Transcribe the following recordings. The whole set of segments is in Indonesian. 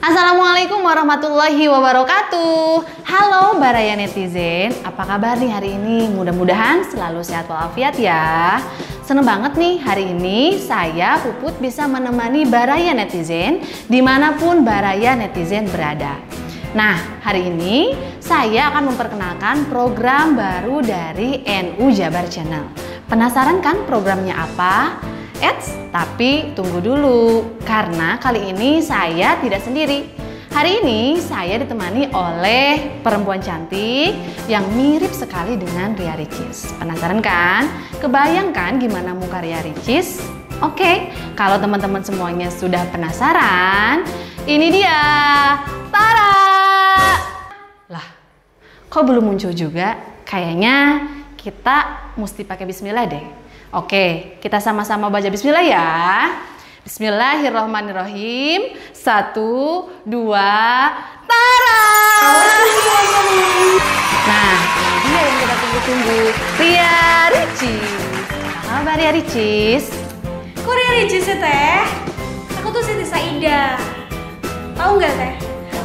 Assalamualaikum warahmatullahi wabarakatuh. Halo Baraya Netizen. Apa kabar nih hari ini? Mudah-mudahan selalu sehat walafiat ya. Seneng banget nih hari ini saya Puput bisa menemani Baraya Netizen Di mana pun Baraya Netizen berada. Nah hari ini saya akan memperkenalkan program baru dari NU Jabar Channel. Penasaran kan programnya apa? Eits, tapi tunggu dulu, karena kali ini saya tidak sendiri. Hari ini saya ditemani oleh perempuan cantik yang mirip sekali dengan Ria Ricis. Penasaran kan? Kebayangkan gimana muka Ria Ricis? Oke, kalau teman-teman semuanya sudah penasaran, ini dia. Tara! Lah, kok belum muncul juga? Kayaknya kita mesti pakai bismillah deh. Oke, kita sama-sama baca bismillah ya. Bismillahirrahmanirrahim. Satu, dua, tara! Nah, dia yang kita tunggu-tunggu. Ria Ricis. Apa Ria Ricis? Kok Ria Ricis sih teh? Aku tuh Siti Saida. Tahu nggak teh?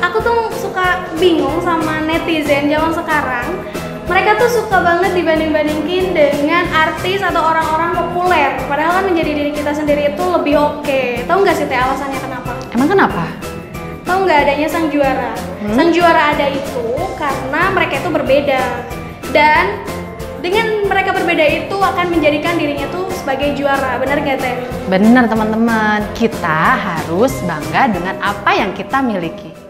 Aku tuh suka bingung sama netizen zaman sekarang mereka tuh suka banget dibanding-bandingin dengan artis atau orang-orang populer. Padahal kan menjadi diri kita sendiri itu lebih oke. Okay. tahu nggak sih teh alasannya kenapa? Emang kenapa? Tahu nggak adanya sang juara? Hmm? sang juara ada itu karena mereka itu berbeda. Dan dengan mereka berbeda itu akan menjadikan dirinya tuh sebagai juara. Benar gak teh? Benar teman-teman. Kita harus bangga dengan apa yang kita miliki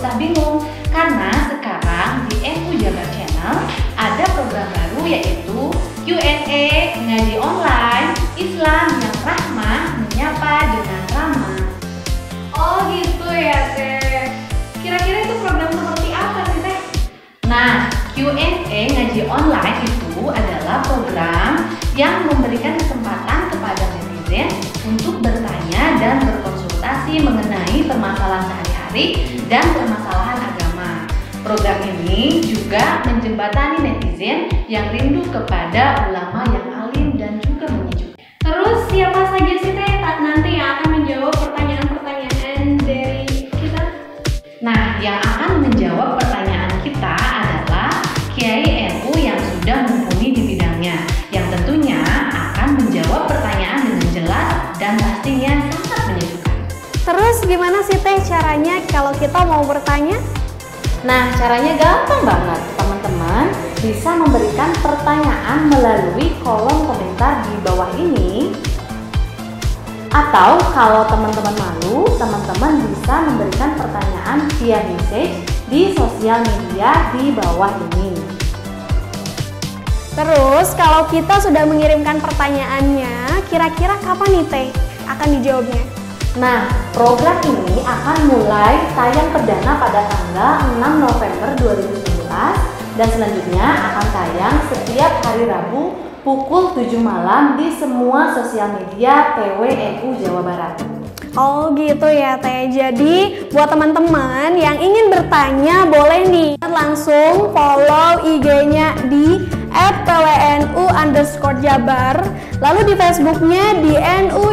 usah bingung karena sekarang di NU Jabar Channel ada program baru yaitu Q&A ngaji online Islam yang rahmah menyapa dengan ramah. Oh gitu ya teh. Kira-kira itu program seperti apa sih teh? Nah Q&A ngaji online itu adalah program yang memberikan kesempatan kepada netizen untuk bertanya dan berkonsultasi mengenai permasalahan sehari-hari dan permasalahan agama. Program ini juga menjembatani netizen yang rindu kepada ulama yang alim dan juga menyejukkan. Terus gimana sih Teh caranya kalau kita mau bertanya? Nah, caranya gampang banget. Teman-teman bisa memberikan pertanyaan melalui kolom komentar di bawah ini. Atau kalau teman-teman malu, teman-teman bisa memberikan pertanyaan via message di sosial media di bawah ini. Terus kalau kita sudah mengirimkan pertanyaannya, kira-kira kapan nih Teh akan dijawabnya? Nah, program ini akan mulai tayang perdana pada tanggal 6 November 2019 dan selanjutnya akan tayang setiap hari Rabu pukul 7 malam di semua sosial media PWNU Jawa Barat. Oh gitu ya Teh. Jadi buat teman-teman yang ingin bertanya boleh nih langsung follow IG-nya di @pwnu underscore Jabar, lalu di Facebooknya di NU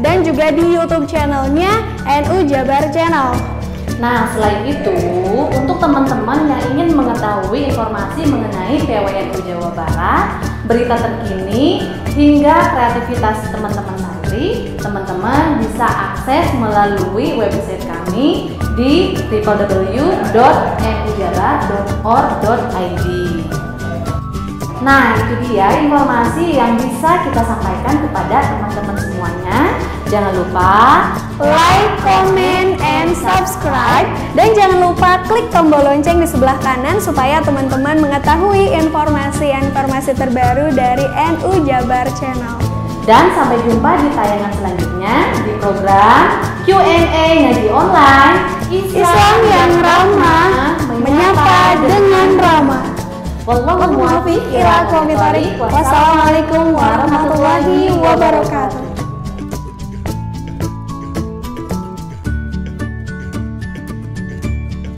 Dan juga di YouTube channelnya NU Jabar Channel. Nah, selain itu, untuk teman-teman yang ingin mengetahui informasi mengenai PWNU Jawa Barat, berita terkini, hingga kreativitas teman-teman santri, teman-teman bisa akses melalui website kami di www.nujabar.org.id. Nah, itu dia informasi yang bisa kita sampaikan kepada teman-teman semuanya. Jangan lupa like, comment, and subscribe. Dan jangan lupa klik tombol lonceng di sebelah kanan supaya teman-teman mengetahui informasi-informasi terbaru dari NU Jabar Channel. Dan sampai jumpa di tayangan selanjutnya di program Q&A Ngaji Online Islam, Islam yang ramah menyapa dengan ramah. Wallahu muwaffiq Wassalamualaikum warahmatullahi wabarakatuh.